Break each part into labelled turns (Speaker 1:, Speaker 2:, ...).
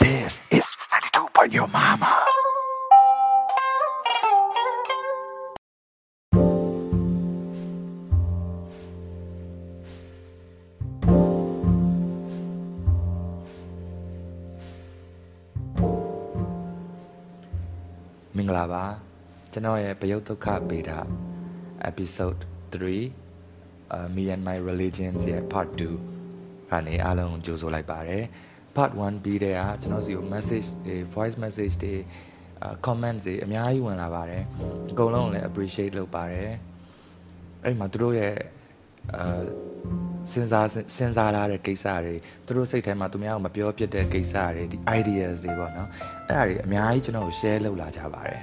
Speaker 1: This is 92 your mama. မင်္ဂလာပါကျွန်တော်ရဲ့ပယုတ်ဒုက္ခဗေဒ episode 3 uh, me and my religions ရဲ့ part 2ကနေအားလုံးကြိုဆိုလိုက်ပါတယ် part 1ပြီးတဲ့ကကျွန်တော်စီကို message တွေ voice message တွေ comments တွေအများကြီးဝင်လာပါတယ်အကုန်လုံးကိုလည်း appreciate လုပ်ပါတယ်အဲ့မှာသူတို့ရဲ့အာစဉ်းစားစဉ်းစားလာတဲ့ကိစ္စတွေသူတို့စိတ်ထဲမှာသူများကမပြောပြတဲ့ကိစ္စတွေဒီ ideas တွေပေါ့နော်အဲ့ဒါတွေအများကြီးကျွန်တော်ကို share လုပ်လာကြပါတယ်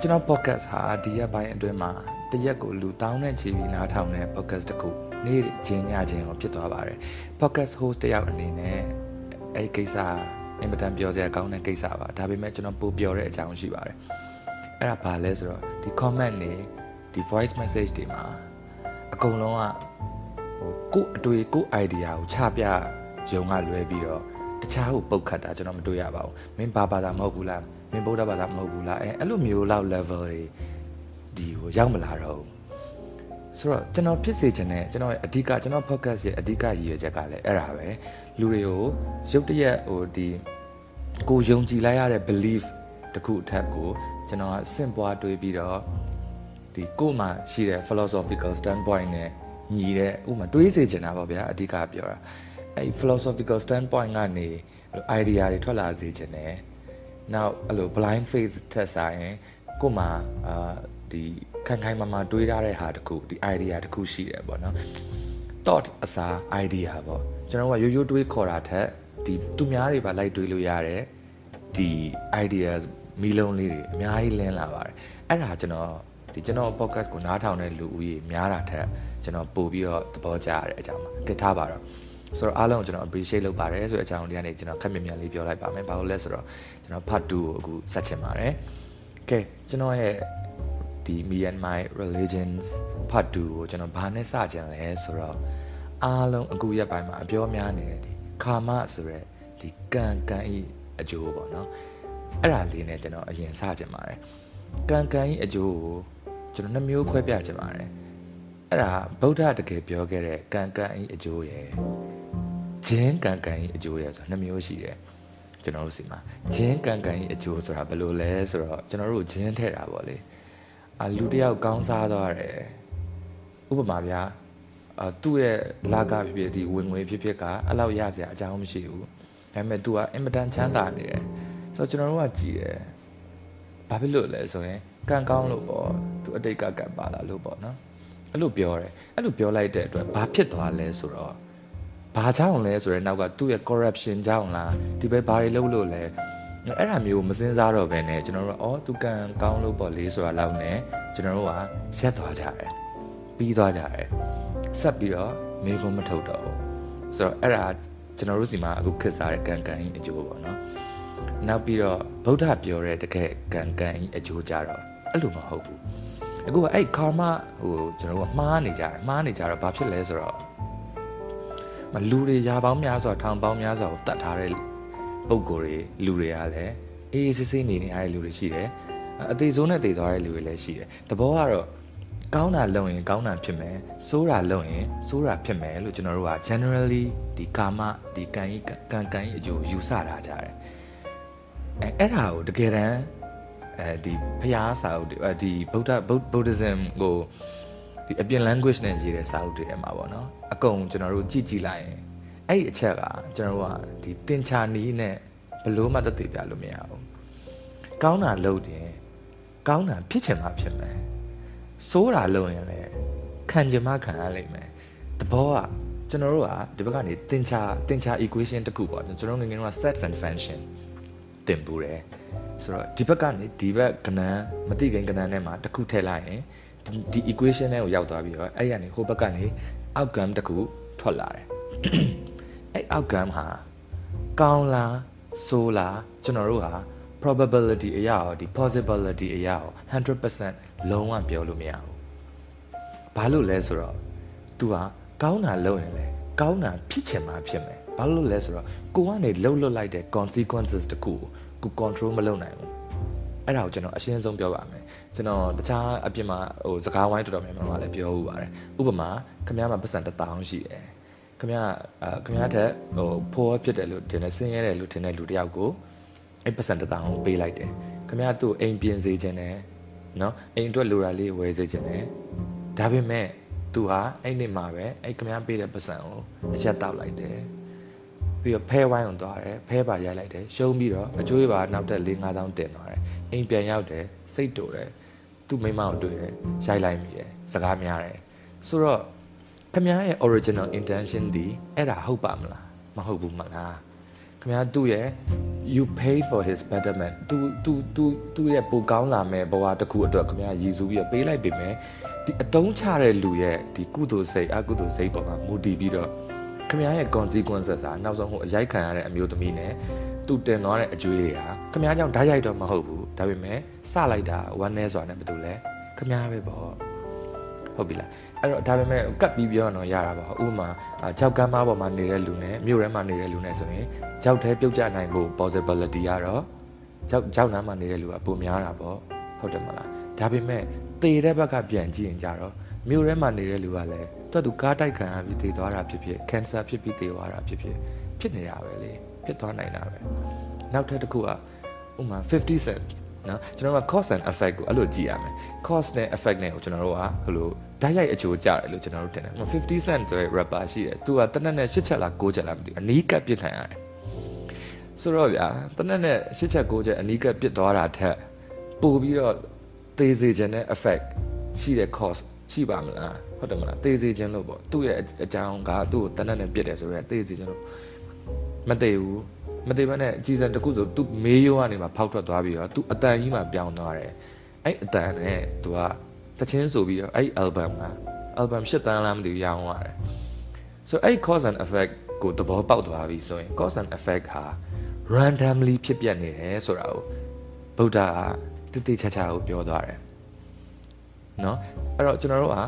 Speaker 1: ကျွန်တော် podcast ဟာဒီရက်ပိုင်းအတွင်းမှာ တရက်ကိုလူတောင်းနဲ့ချီပြီးနားထောင်တဲ့ podcast တစ်ခုနေ့ချင်းညချင်းကိုဖြစ်သွားပါတယ် podcast host တယောက်အနေနဲ့အဲ့ကိစ္စအင်မတန်ပြောစရာကောင်းတဲ့ကိစ္စပါဒါပေမဲ့ကျွန်တော်ပို့ပြောတဲ့အကြောင်းရှိပါတယ်အဲ့ဒါဘာလဲဆိုတော့ဒီ comment တွေဒီ voice message တွေမှာအကုန်လုံးကဟိုကို့အတွေ့ကို့ idea ကိုချပြရုံကလွဲပြီးတော့တခြားကိုပုတ်ခတ်တာကျွန်တော်မတွေ့ရပါဘူးမင်းဘာဘာသာမဟုတ်ဘူးလားမင်းဗုဒ္ဓဘာသာမဟုတ်ဘူးလားအဲအဲ့လိုမျိုးလောက် level တွေ ဒီကိုရောက်မလာတော့ဘူးဆိုတော့ကျွန်တော်ဖြစ်စေချင်တဲ့ကျွန်တော်ရဲ့အဓိကကျွန်တော် focus ရဲ့အဓိကရည်ရွယ်ချက်ကလည်းအဲ့ဒါပဲလူတွေကိုရုပ်တရက်ဟိုဒီကိုယုံကြည်လိုက်ရတဲ့ belief တခုအထက်ကိုကျွန်တော်ကစင့်ပွားတွေးပြီးတော့ဒီကို့မှာရှိတဲ့ philosophical standpoint နဲ့ညီတဲ့ဥမာတွေးစေချင်တာပေါ့ဗျာအဓိကပြောတာအဲ့ philosophical standpoint ကနေ idea တွေထွက်လာစေချင်တယ်နောက်အဲ့လို blind faith ထက်ဆိုင်ရင်ကို့မှာအာ ဒီခိုင်ခိုင်မာမာတွေးထားတဲ့ဟာတခုဒီ idea တခုရှိတယ်ပေါ့နော် thought အစား idea ပေါ့ကျွန်တော်ကရိုးရိုးတွေးခေါ်တာထက်ဒီသူများတွေပါလိုက်တွေးလို့ရတယ်ဒီ ideas မီလုံးလေးတွေအများကြီးလင်းလာပါတယ်အဲ့ဒါကျွန်တော်ဒီကျွန်တော် podcast ကိုနားထောင်တဲ့လူဦးရေများတာထက်ကျွန်တော်ပို့ပြီးတော့သဘောကျရတဲ့အကြောင်းပါကထားပါတော့ဆိုတော့အားလုံးကျွန်တော် appreciate လုပ်ပါတယ်ဆိုတဲ့အကြောင်းဒီကနေကျွန်တော်ခက်မြမြလေးပြောလိုက်ပါမယ်ဘာလို့လဲဆိုတော့ကျွန်တော် part 2ကိုအခုဆက်ချင်ပါတယ်ကဲကျွန်တော်ရဲ့ ဒီ me and my religions part 2ကိုကျွန်တော်ဘာနဲ့စကြင်လဲဆိုတော့အားလုံးအခုရက်ပိုင်းမှာအပြောများနေတဲ့ဒီခါမဆိုတဲ့ဒီကံကံဤအကျိုးပေါ့နော်အဲ့ဒါလေးနဲ့ကျွန်တော်အရင်စကြင်ပါတယ်ကံကံဤအကျိုးကိုကျွန်တော်နှမျိုးခွဲပြကြင်ပါတယ်အဲ့ဒါဗုဒ္ဓတကယ်ပြောခဲ့တဲ့ကံကံဤအကျိုးရယ်ဂျင်းကံကံဤအကျိုးရယ်ဆိုတော့နှမျိုးရှိတယ်ကျွန်တော်တို့စီမှာဂျင်းကံကံဤအကျိုးဆိုတာဘယ်လိုလဲဆိုတော့ကျွန်တော်တို့ဂျင်းထည့်တာပေါ့လေ အာလူတယောက်ကောင်းစားသွားတယ်ဥပမာဗျာအာသူ့ရဲ့လာကဖြစ်ဖြစ်ဒီဝင်ငွေဖြစ်ဖြစ်ကအလောက်ရစရာအကြောင်းမရှိဘူးဒါပေမဲ့ तू ကအင်မတန်ချမ်းသာနေတယ်ဆိုတော့ကျွန်တော်တို့ကကြည်တယ်ဘာဖြစ်လို့လဲဆိုရင်ကံကောင်းလို့ပေါ့ तू အတိတ်ကကံပါလာလို့ပေါ့နော်အဲ့လိုပြောတယ်အဲ့လိုပြောလိုက်တဲ့အတွက်ဘာဖြစ်သွားလဲဆိုတော့ဘာကြောင့်လဲဆိုတော့နောက်ကသူ့ရဲ့ corruption ကြောင့်လားဒီဘက်ဘာတွေလုပ်လို့လဲ အဲ့ဒါမျိုးမစင်စားတော့ဘဲနဲ့ကျွန်တော်တို့ကအော်သူကံကောင်းလို့ပေါ့လေဆိုတာလောက်နဲ့ကျွန်တော်တို့ကရက်သွားကြတယ်ပြီးသွားကြတယ်ဆက်ပြီးတော့မေကုံမထုတ်တော့ဘူးဆိုတော့အဲ့ဒါကျွန်တော်တို့စီမှာအခုခက်စားတဲ့ကံကံကြီးအကျိုးပေါ့နော်နောက်ပြီးတော့ဗုဒ္ဓပြောတဲ့တကယ်ကံကံကြီးအကျိုးကြတော့အဲ့လိုမဟုတ်ဘူးအခုကအဲ့ကာမဟိုကျွန်တော်တို့ကမှားနေကြတယ်မှားနေကြတော့ဘာဖြစ်လဲဆိုတော့မလူတွေရာပေါင်းများစွာထောင်ပေါင်းများစွာကိုတတ်ထားတဲ့ ပုံကိုယ်တွေလူတွေကလည်းအေးအေးဆေးဆေးနေနေရတဲ့လူတွေရှိတယ်အသေးဆုံးနဲ့တည်သွားတဲ့လူတွေလည်းရှိတယ်တဘောကတော့ကောင်းတာလုပ်ရင်ကောင်းတာဖြစ်မယ်ဆိုးတာလုပ်ရင်ဆိုးတာဖြစ်မယ်လို့ကျွန်တော်တို့က generally ဒီကာမဒီကံကြီးကံကံကြီးအကျိုးယူဆထားကြတယ်အဲအဲ့ဒါကိုတကယ်တမ်းအဲဒီဖျားစာအုပ်တွေဒီဗုဒ္ဓ Buddhism ကိုဒီအပြင် language နဲ့ရေးတဲ့စာအုပ်တွေအမှာပေါ့နော်အကုန်ကျွန်တော်တို့ကြည့်ကြည့်လိုက်ရင် အဲ့ဒီအချက်ကကျွန်တော်တို့ကဒီတင်ချာနီးနဲ့ဘလို့မှတသိပြလို့မရဘူးကောင်းတာလုပ်တယ်ကောင်းတာဖြစ်ချင်မှဖြစ်မယ်စိုးတာလုပ်ရင်လည်းခံချင်မှခံရလိမ့်မယ်တဘောကကျွန်တော်တို့ကဒီဘက်ကနေတင်ချာတင်ချာ equation တစ်ခုပေါ့ကျွန်တော်ငယ်ငယ်က sets and function တင်ပူတယ်ဆိုတော့ဒီဘက်ကနေဒီဘက်ကဏ္ဍမတိခင်ကဏ္ဍထဲမှာတစ်ခုထည့်လိုက်ရင်ဒီ equation ထဲကိုရောက်သွားပြီးတော့အဲ့ရနေဟိုဘက်ကနေ outcome တစ်ခုထွက်လာတယ် အဲ့ outcome ဟာကောင်းလားဆိုးလားကျွန်တော်တို့ဟာ probability အရာရောဒီ possibility အရာရော100%လုံးဝပြောလို့မရဘူးဘာလို့လဲဆိုတော့ तू ဟာကောင်းတာလုပ်ရင်လေကောင်းတာဖြစ်ချင်မှဖြစ်မယ်ဘာလို့လဲဆိုတော့ကိုကနေလှုပ်လွတ်လိုက်တဲ့ consequences တခုကိုကို control မလုပ်နိုင်ဘူးအဲ့ဒါကိုကျွန်တော်အရှင်းဆုံးပြောပါမယ်ကျွန်တော်တခြားအပြင်မှာဟိုစကားဝိုင်းတော်တော်များများလည်းပြောဥပါတယ်ဥပမာခမရမှာပတ်စံ1000ရှိတယ် ခမရအာခမရတဲ့ဟိုဖိုးဖြစ်တယ်လို့တင်နေဆင်းရဲတယ်လို့ထင်တဲ့လူတယောက်ကိုအဲ့ပတ်စံ1000ကိုပေးလိုက်တယ်ခမရသူ့အိမ်ပြင်စေခြင်းနဲ့နော်အိမ်အတွက်လိုတာလေးဝယ်စေခြင်းနဲ့ဒါပေမဲ့သူဟာအဲ့နေ့မှာပဲအဲ့ခမရပေးတဲ့ပတ်စံကိုအရက်တောက်လိုက်တယ်ပြီးတော့ဖဲဝိုင်းအောင်သွားတယ်ဖဲပါရိုက်လိုက်တယ်ရှုံးပြီးတော့အကျွေးပါနောက်တက်၄5000တင်သွားတယ်အိမ်ပြန်ရောက်တယ်စိတ်တူတယ်သူ့မိမကိုတွေ့တယ်ရိုက်လိုက်မိတယ်စကားများတယ်ဆိုတော့ ခမရရဲ့ original intention ဒီအဲ့ဒါဟုတ်ပါမလားမဟုတ်ဘူးမလားခမရသူ့ရဲ့ you paid for his betterment သူသူသူသူ့ရဲ့ပိုကောင်းလာမဲ့ဘဝတစ်ခုအတွက်ခမရရည်စူးပြီးပေးလိုက်ပေမဲ့ဒီအတုံးချတဲ့လူရဲ့ဒီကုသိုလ်စိတ်အကုသိုလ်စိတ်ပေါ်မှာမူတည်ပြီးတော့ခမရရဲ့ consequences ဟာနောက်ဆုံးဟိုအရိုက်ခံရတဲ့အမျိုးသမီးနဲ့သူတင်သွားတဲ့အကျွေးတွေဟာခမရကြောင့်ဓာတ်ရိုက်တော့မဟုတ်ဘူးဒါပေမဲ့စလိုက်တာဝမ်းနဲစွာနဲ့ဘာလို့လဲခမရပဲပေါ့ ဟုတ်ပြီလားအဲ့တော့ဒါပေမဲ့ကတ်ပြီးပြောတော့ရတာပေါ့ဥပမာကြောက်ကမ်းမပေါ်မှာနေတဲ့လူနဲ့မြို့ထဲမှာနေတဲ့လူနဲ့ဆိုရင်ကြောက်သေးပြုတ်ကျနိုင်ဖို့ possibility ကတော့ကြောက်ကြောက်နားမှာနေတဲ့လူကပိုများတာပေါ့ဟုတ်တယ်မလားဒါပေမဲ့တေတဲ့ဘက်ကပြန်ကြည့်ရင်ကြတော့မြို့ထဲမှာနေတဲ့လူကလည်းသူ့သူကားတိုက်ခံရပြီးတည်သွားတာဖြစ်ဖြစ် cancer ဖြစ်ပြီးတည်သွားတာဖြစ်ဖြစ်ဖြစ်နေတာပဲလေဖြစ်သွားနိုင်တာပဲနောက်ထပ်တစ်ခုကဥမာ50 cents နော်ကျွန်တော်က cause and effect ကိုအဲ့လိုကြည့်ရမယ် cause နဲ့ effect နဲ့ကိုကျွန်တော်တို့ကဟိုလို ဓာတ်ရိုက်အကျိုးကြတယ်လို့ကျွန်တော်တို့ထင်တယ်50 cent ဆိုတဲ့ rapper ရှိတယ်သူကတနက်နဲ့8ချက်လား9ချက်လားမသိဘူးအနီးကပ်ပြစ်ခံရတယ်ဆိုတော့ဗျာတနက်နဲ့8ချက်9ချက်အနီးကပ်ပြစ်သွားတာထက်ပို့ပြီးတော့သေစေခြင်းနဲ့ effect ရှိတဲ့ cause ရှိပါမလားဟုတ်တယ်မလားသေစေခြင်းလို့ပေါ့သူ့ရဲ့အကြောင်းကသူ့ကိုတနက်နဲ့ပြစ်တယ်ဆိုတော့သေစေခြင်းလို့မတည်ဘူးမတည်ဘဲနဲ့အကြီးစံတစ်ခုဆိုသူမေးရိုးကနေမှဖောက်ထွက်သွားပြီးတော့သူအတန်ကြီးမှပြောင်းသွားတယ်အဲ့အတန်နဲ့သူက တချင်းဆိုပြီးတော့အဲ့ album က album ရှစ်တန်းလားမသိဘူးရောင်းသွားတယ်ဆိုအဲ့ cause and effect ကိုသဘောပေါက်သွားပြီဆိုရင် cause and effect ဟာ randomly ဖြစ်ပျက်နေတယ်ဆိုတာကိုဗုဒ္ဓကတိတိကျကျကိုပြောသွားတယ်เนาะအဲ့တော့ကျွန်တော်တို့က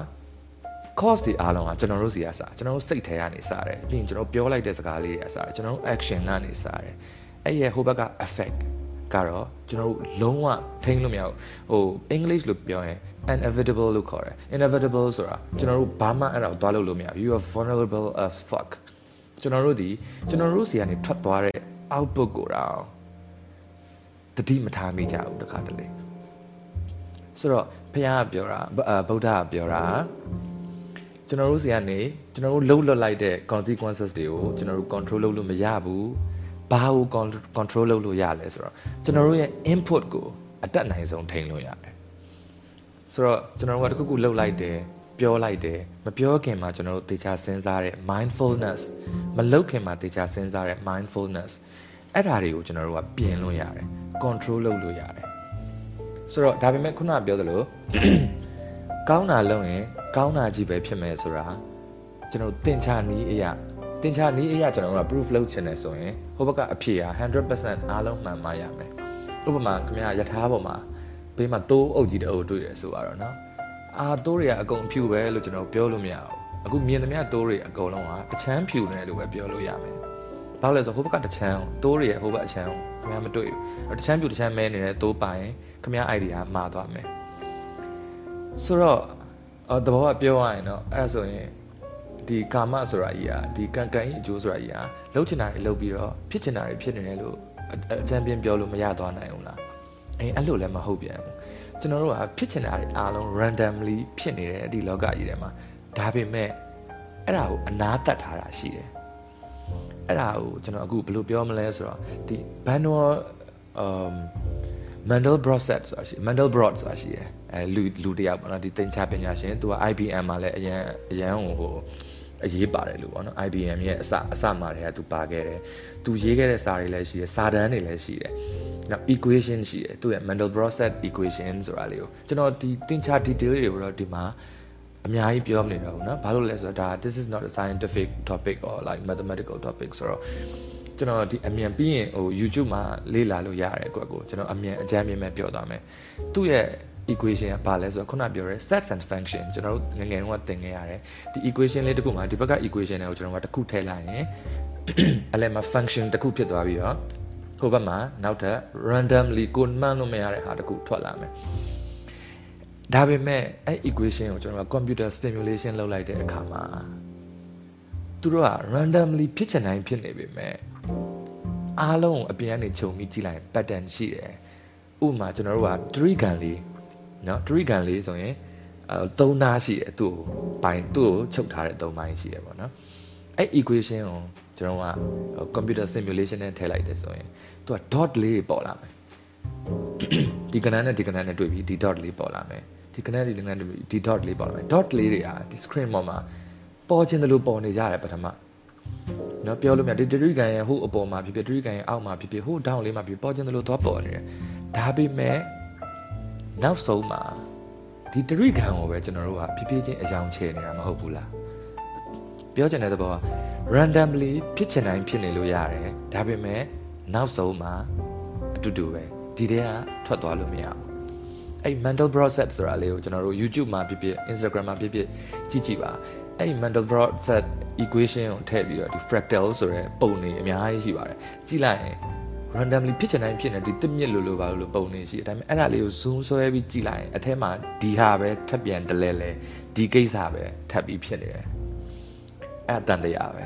Speaker 1: cause တွေအားလုံးကကျွန်တော်တို့စီကစားကျွန်တော်တို့စိတ်ထဲကနေစားတယ်ပြီးရင်ကျွန်တော်ပြောလိုက်တဲ့စကားလေးတွေစားတယ်ကျွန်တော်တို့ action ကနေစားတယ်အဲ့ရဲ့ဟိုဘက်က effect ကတော့ကျွန်တော်တို့လုံးဝထိန်းလို့မရဘူးဟို English လို့ပြောရင် inevitable လို့ခေါ်တယ် inevitable ဆိုတာကျွန်တော်တို့ဘာမှအဲ့ဒါကိုသွားလို့လို့မရဘူး you are vulnerable as fuck ကျွန်တော်တို့ဒီကျွန်တော်တို့စီကနေထွက်သွားတဲ့ output ကိုတော့တတိမထားမိကြဘူးတခါတလေဆိုတော့ဖခင်ကပြောတာဗုဒ္ဓကပြောတာကျွန်တော်တို့စီကနေကျွန်တော်တို့လှုပ်လွတ်လိုက်တဲ့ consequences တွေကိုကျွန်တော်တို့ control လုပ်လို့မရဘူး ဘာကို control လုပ်လို့ရလဲဆိုတော့ကျွန်တော်တို့ရဲ့ input ကိုအတက်နိုင်ဆုံးထိန်းလို့ရတယ်ဆိုတော့ကျွန်တော်တို့ကတခုခုလှုပ်လိုက်တယ်ပြောလိုက်တယ်မပြောခင်မှာကျွန်တော်တို့တေချာစဉ်းစားတဲ့ mindfulness မလုပ်ခင်မှာတေချာစဉ်းစားတဲ့ mindfulness အဲ့ဓာတွေကိုကျွန်တော်တို့ကပြင်လို့ရတယ် control လုပ်လို့ရတယ်ဆိုတော့ဒါပေမဲ့ခုနပြောသလိုကောင်းတာလုပ်ရင်ကောင်းတာကြီးပဲဖြစ်မယ်ဆိုတာကျွန်တော်တင်ချာနီးအရာ တင်ချာနီးအရာကျွန်တော်တို့က proof လုပ်ချင်တယ်ဆိုရင်ဟိုဘက်ကအဖြေဟာ100%အားလုံးမှန်မှရမယ်ဥပမာခင်ဗျာယထာပေါ်မှာဘေးမှာတိုးအုပ်ကြီးတအုပ်တွေ့ရဆိုတော့နော်အာတိုးတွေကအကုန်ဖြူပဲလို့ကျွန်တော်ပြောလို့မရဘူးအခုမြင်သမျှတိုးတွေအကုန်လုံးကတချမ်းဖြူနေလို့ပဲပြောလို့ရမယ်ဘာလို့လဲဆိုဟိုဘက်ကတချမ်းတိုးတွေရဲ့ဟိုဘက်အချမ်းခင်ဗျာမတွေ့ဘူးတချမ်းဖြူတချမ်းမဲနေတဲ့တိုးပိုင်ခင်ဗျာ idea မှားသွားမယ်ဆိုတော့အော်တဘောကပြောရရင်တော့အဲ့ဆိုရင် ဒီကာမဆိုတာကြီးอ่ะဒီကံကံကြီးအကျိုးဆိုတာကြီးอ่ะလှုပ်ချင်တာတွေလှုပ်ပြီးတော့ဖြစ်ချင်တာတွေဖြစ်နေတယ်လို့အချမ်းပြင်းပြောလို့မရသွားနိုင်ဘူးလားအဲအဲ့လိုလည်းမဟုတ်ပြန်ဘူးကျွန်တော်တို့ကဖြစ်ချင်တာတွေအားလုံး randomly ဖြစ်နေတယ်ဒီလောကကြီးထဲမှာဒါပေမဲ့အဲ့ဒါကိုအနာတတ်ထားတာရှိတယ်အဲ့ဒါကိုကျွန်တော်အခုဘယ်လိုပြောမလဲဆိုတော့ဒီ Banoa um Mandelbrot set ဆိုတာရှိ Mandelbrot ဆိုတာရှိတယ်အဲလူလူတယောက်ပေါ့နော်ဒီသင်္ချာပညာရှင်သူက IBM မှာလည်းအရန်အရန်ဟိုဟို အရေးပါတယ်လို့ပေါ့နော် IBM ရဲ့အစအစမှာတည်းကသူပါခဲ့တယ်သူရေးခဲ့တဲ့စာတွေလည်းရှိတယ်စာတမ်းတွေလည်းရှိတယ်နောက် equation ရှိတယ်သူရဲ့ Mandelbrot set equation ဆိုတာလေးကိုကျွန်တော်ဒီသင်္ချာ detail တွေကိုတော့ဒီမှာအများကြီးပြောမနေတော့ဘူးเนาะဘာလို့လဲဆိုတော့ဒါ this is not a scientific topic or like mathematical topic ဆိုတော့ကျွန်တော်ဒီအမြန်ပြီးရင်ဟို YouTube မှာလေ့လာလို့ရတယ်ကွက်ကိုကျွန်တော်အမြန်အကြမ်းမြင်မဲ့ပြောသွားမယ်သူ့ရဲ့ equation ကဘာလဲဆိုတော့ခုနပြောရဲ sets and function ကျွန်တော်တို့ငငယ်တုန်းကသင်ခဲ့ရတယ်ဒီ equation လေးတစ်ခုမှာဒီဘက်က equation တွေကိုကျွန်တော်ကတစ်ခုထည့်လိုက်ရင်အဲ့လည်းမှာ function တစ်ခုဖြစ်သွားပြီးတော့ဟိုဘက်မှာနောက်ထပ် randomly ကိုမှန်းလို့မရတဲ့ဟာတစ်ခုထွက်လာမယ်ဒါပေမဲ့အဲ့ equation ကိုကျွန်တော်က computer simulation လုပ်လိုက်တဲ့အခါမှာသူတို့က randomly ဖြစ်ချင်တိုင်းဖြစ်နေပေမဲ့အားလုံးအပြင်ကနေခြုံပြီးကြည့်လိုက် pattern ရှိတယ်ဥပမာကျွန်တော်တို့က tree gun လေး နော်တရိဂံလေးဆိုရင်အဲ၃နားရှိတယ်သူ့ကိုဘိုင်သူ့ကိုချုပ်ထားတဲ့၃ဘိုင်းရှိတယ်ပေါ့နော်အဲ့ equation ကိုကျွန်တော်က computer simulation နဲ့ထည့်လိုက်တယ်ဆိုရင်သူက dot လေးပေါ်လာမယ်ဒီကဏ္ဍနဲ့ဒီကဏ္ဍနဲ့တွေ့ပြီးဒီ dot လေးပေါ်လာမယ်ဒီကဏ္ဍဒီကဏ္ဍဒီ dot လေးပေါ်လာမယ် dot လေးတွေဟာဒီ screen ပေါ်မှာပေါ်ခြင်းတလို့ပေါ်နေကြတယ်ပထမနော်ပြောလို့မရဒီတရိဂံရဲ့ဟိုအပေါ်မှာဖြစ်ဖြစ်တရိဂံရဲ့အောက်မှာဖြစ်ဖြစ်ဟို down လေးမှာဖြစ်ပေါ်ခြင်းတလို့သွားပေါ်နေတယ်ဒါပေမဲ့ နောက်ဆုံးမှာဒီတရိကံကိုပဲကျွန်တော်တို့ကဖြည်းဖြည်းချင်းအယောင်ချဲနေတာမဟုတ်ဘူးလားပြောချင်တဲ့သဘောက randomly ဖြစ်ချင်တိုင်းဖြစ်နေလို့ရတယ်ဒါပေမဲ့နောက်ဆုံးမှာအတူတူပဲဒီတဲကထွက်သွားလို့မရဘူးအဲ့ mental process ဆိုတာလေးကိုကျွန်တော်တို့ YouTube မှာဖြစ်ဖြစ် Instagram မှာဖြစ်ဖြစ်ကြည့်ကြည့်ပါအဲ့ mental process equation ကိုထည့်ပြီးတော့ဒီ fractal ဆိုတဲ့ပုံတွေအများကြီးရှိပါတယ်ကြည့်လိုက်ရင် randomly ဖြစ်ချင်တိုင်းဖြစ်နေဒီတစ်မြစ်လိုလိုပါလို့ပုံနေရှိတယ်ဒါပေမဲ့အဲ့ဒါလေးကို zoom ဆွဲပြီးကြည့်လိုက်ရင်အထက်မှာဒီဟာပဲထပ်ပြန်တလဲလဲဒီကိစ္စပဲထပ်ပြီးဖြစ်နေတယ်အဲ့အတန်တရားပဲ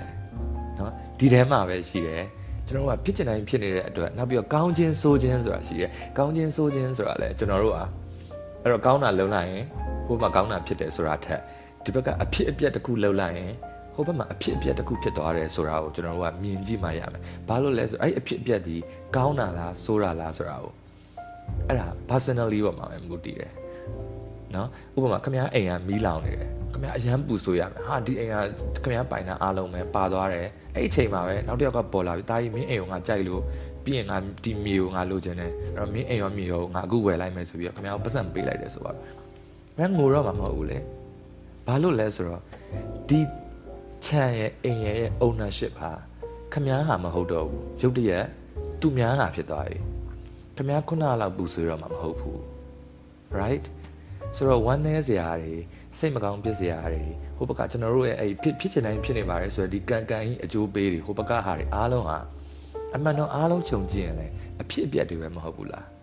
Speaker 1: เนาะဒီထဲမှာပဲရှိတယ်ကျွန်တော်တို့ကဖြစ်ချင်တိုင်းဖြစ်နေတဲ့အတွက်နောက်ပြီးတော့ကောင်းခြင်းဆိုးခြင်းဆိုတာရှိတယ်ကောင်းခြင်းဆိုးခြင်းဆိုတာလည်းကျွန်တော်တို့ကအဲ့တော့ကောင်းတာလုံလိုက်ရင်ဟိုမှာကောင်းတာဖြစ်တယ်ဆိုတာထက်ဒီဘက်ကအဖြစ်အပျက်တစ်ခုလုံလိုက်ရင် ဟိုဘက်မှာအဖြစ်အပျက်တစ်ခုဖြစ်သွားတယ်ဆိုတာကိုကျွန်တော်တို့ကမြင်ကြည့်မှရမယ်။ဘာလို့လဲဆိုအဲ့အဖြစ်အပျက်ဒီကောင်းတာလားဆိုးတာလားဆိုတာကိုအဲ့ဒါ personally ပေါ်မှာပဲမူတည်တယ်။နော်ဥပမာခမည်းအိမ်ကမီးလောင်နေတယ်။ခမည်းအရန်ပူဆိုးရမယ်။ဟာဒီအိမ်ကခမည်းပိုင်တာအားလုံးပဲပါသွားတယ်။အဲ့အချိန်မှာပဲနောက်တစ်ယောက်ကပေါ်လာပြီးတာကြီးမင်းအိမ်ကိုငါကြိုက်လို့ပြီးရင်ငါဒီမီကိုငါလိုချင်တယ်။အဲ့တော့မင်းအိမ်ရောမီရောငါအခုဝယ်လိုက်မယ်ဆိုပြီးတော့ခမည်းကိုပတ်စံပေးလိုက်တယ်ဆိုတော့မင်းငိုတော့မှာမဟုတ်ဘူးလေ။ဘာလို့လဲဆိုတော့ဒီ ခြံရဲ့အိမ်ရဲ့ ownership ဟာခမားဟာမဟုတ်တော့ဘူးရုတ်တရက်သူများဟာဖြစ်သွားပြီခမားခုနလောက်ပူဆွေးတော့မှာမဟုတ်ဘူး right ဆိုတော့ one နဲ့စရာတွေစိတ်မကောင်းဖြစ်စရာတွေဟိုဘက်ကကျွန်တော်တို့ရဲ့အဲ့ဖြစ်ဖြစ်ချင်တိုင်းဖြစ်နေပါတယ်ဆိုတော့ဒီကန်ကန်ကြီးအကျိုးပေးတွေဟိုဘက်ကဟာတွေအားလုံးဟာအမှန်တော့အားလုံးခြုံကြည့်ရင်လည်းအဖြစ်အပျက်တွေပဲမဟုတ်ဘူးလား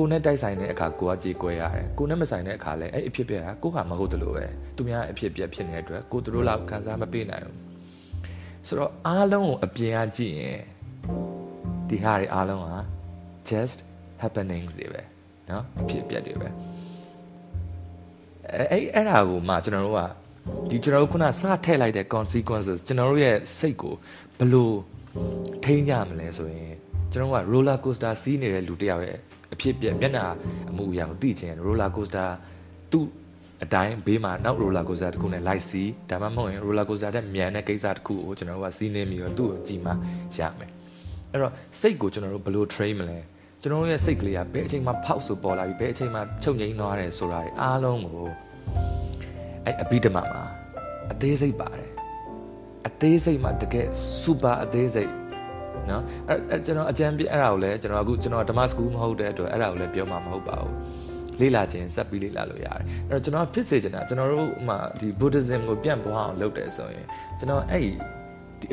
Speaker 1: ကိုနဲ့တိုက်ဆိုင်တဲ့အခါကိုကကြေကွဲရတယ်ကိုနဲ့မဆိုင်တဲ့အခါလည်းအဲ့အဖြစ်ပြက်ကကိုကမဟုတ်တယ်လို့ပဲသူများအဖြစ်ပြက်ဖြစ်နေတဲ့အတွက်ကိုတို့လောက်ခံစားမပေးနိုင်ဘူးဆိုတော့အားလုံးကိုအပြင်ကကြည့်ရင်ဒီဟာတွေအားလုံးဟာ just happenings တွေပဲเนาะအဖြစ်ပြက်တွေပဲအဲအဲ့အဲ့ဒါကိုမှကျွန်တော်တို့ကဒီကျွန်တော်တို့ခုနစထည့်လိုက်တဲ့ consequences ကျွန်တော်တို့ရဲ့စိတ်ကိုဘယ်လိုထိန်းကြမလဲဆိုရင်ကျွန်တော်က roller coaster စီးနေတဲ့လူတစ်ယောက်ရဲ့ အဖြစ်ပြက်မျက်နှာအမှုအရာကိုသိချင် roller coaster သူ့အတိုင်းဘေးမှာနောက် roller coaster တစ်ခုနဲ့လိုက်စီးဒါမှမဟုတ်ရင် roller coaster တဲ့မြန်တဲ့ကိစ္စတစ်ခုကိုကျွန်တော်တို့ကစီးနေပြီးတော့သူ့ကိုကြည့်မှရမယ်အဲ့တော့စိတ်ကိုကျွန်တော်တို့ဘယ်လို train မလဲကျွန်တော်တို့ရဲ့စိတ်ကလေးကဘယ်အချိန်မှဖောက်ဆိုပေါ်လာပြီးဘယ်အချိန်မှချုပ်ငိမ့်သွားတယ်ဆိုတာတွေအားလုံးကိုအဲ့အဘိဓမ္မာမှာအသေးစိတ်ပါတယ်အသေးစိတ်မှာတကယ် super အသေးစိတ် နော်အဲကျွန်တော်အကြံပြအဲ့ဒါကိုလည်းကျွန်တော်အခုကျွန်တော်ဓမ္မစကူးမဟုတ်တဲ့အတွက်အဲ့ဒါကိုလည်းပြောမှာမဟုတ်ပါဘူးလေ့လာခြင်းစက်ပြီးလေ့လာလို့ရတယ်အဲ့တော့ကျွန်တော်ဖြစ်စေချင်တာကျွန်တော်တို့မှဒီ Buddhism ကိုပြန့်ပွားအောင်လုပ်တယ်ဆိုရင်ကျွန်တော်အဲ့ဒီ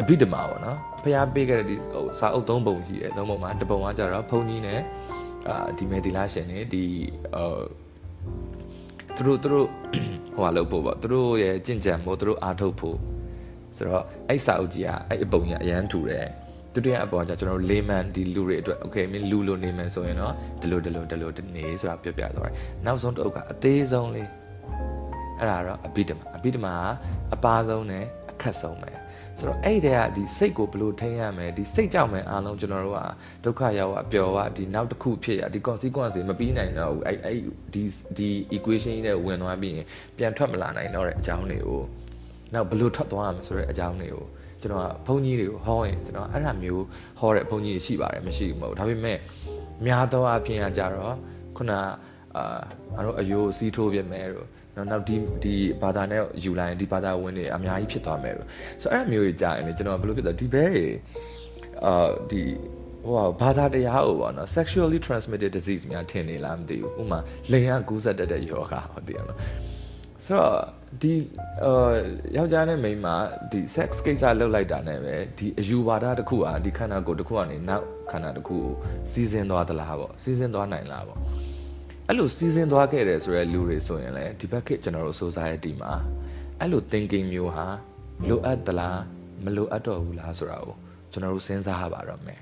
Speaker 1: အဘိဓမ္မာပေါ့နော်ဖျားပေးခဲ့တဲ့ဒီဟိုစာအုပ်သုံးပုံရှိတယ်သုံးပုံမှာတစ်ပုံကကြတော့ဘုန်းကြီးနဲ့အာဒီမေဒီလာရှင်နေဒီဟိုသူတို့သူတို့ဟိုဟာလုပ်ဖို့ပေါ့သူတို့ရဲ့ကြင်ကြံဖို့သူတို့အားထုတ်ဖို့ဆိုတော့အဲ့စာအုပ်ကြီးကအဲ့အပုံကြီးအရန်ထူတယ် ဒုတိယအပေါ်ကျကျွန်တော်လေးမန်ဒီလူတွေအတွက်โอเคမင်းလူလိုနေမယ်ဆိုရင်တော့ဒီလိုဒီလိုဒီလိုနေဆိုတာပြပြသွားတယ်နောက်ဆုံးတစ်အုပ်ကအသေးဆုံးလေးအဲ့ဒါတော့အဘိဓမ္မာအဘိဓမ္မာကအပါဆုံးနဲ့အခက်ဆုံးပဲဆိုတော့အဲ့တဲ့ကဒီစိတ်ကိုဘယ်လိုထိန်းရမလဲဒီစိတ်ကြောင့်ပဲအားလုံးကျွန်တော်တို့ကဒုက္ခရောက်အပျော်ကဒီနောက်တစ်ခုဖြစ်ရဒီ consequence တွေမပြီးနိုင်တော့ဘူးအဲ့အဲ့ဒီဒီ equation ကြီးနဲ့ဝင်သွားပြီးရင်ပြန်ထွက်မလာနိုင်တော့တဲ့အကြောင်းတွေကိုနောက်ဘယ်လိုထွက်သွားရမလဲဆိုတဲ့အကြောင်းတွေကို ကျွန်တော်ကဘုန်းကြီးတွေကိုဟောရင်ကျွန်တော်အဲ့ဒါမျိုးဟောတဲ့ဘုန်းကြီးတွေရှိပါတယ်မရှိဘူးမဟုတ်ဒါပေမဲ့များသောအားဖြင့်ကကြတော့ခုနအာငါတို့အယိုးစီးထိုးပြမယ်လို့နော်နောက်ဒီဒီဘာသာနဲ့ယူလိုက်ရင်ဒီဘာသာဝင်တွေအများကြီးဖြစ်သွားမယ်လို့ဆိုတော့အဲ့လိုမျိုးကြီးကြာရင်လေကျွန်တော်ဘယ်လိုဖြစ်လဲဒီဘဲတွေအာဒီဟဟိုဟာဘာသာတရားကိုပေါ့နော် sexually transmitted disease များထင်နေလားမသိဘူးဥပမာလိန်ကကူးစက်တတ်တဲ့ယောဂဟောတည်ရမလားဆိုတော့ ဒီအာယောက်ျားနဲ့မိန်းမဒီ sex ကိစ္စလုပ်လိုက်တာနဲ့ပဲဒီအယူဝါဒတစ်ခုอ่ะဒီခန္ဓာကိုယ်တစ်ခုကနေနောက်ခန္ဓာတစ်ခုကိုစီးစင်းသွားသလားပေါ့စီးစင်းသွားနိုင်လားပေါ့အဲ့လိုစီးစင်းသွားခဲ့တယ်ဆိုရဲလူတွေဆိုရင်လည်းဒီဘက်ခေတ်ကျွန်တော်တို့ society မှာအဲ့လို thinking မျိုးဟာလိုအပ်သလားမလိုအပ်တော့ဘူးလားဆိုတာကိုကျွန်တော်တို့စဉ်းစားရပါတော့မယ်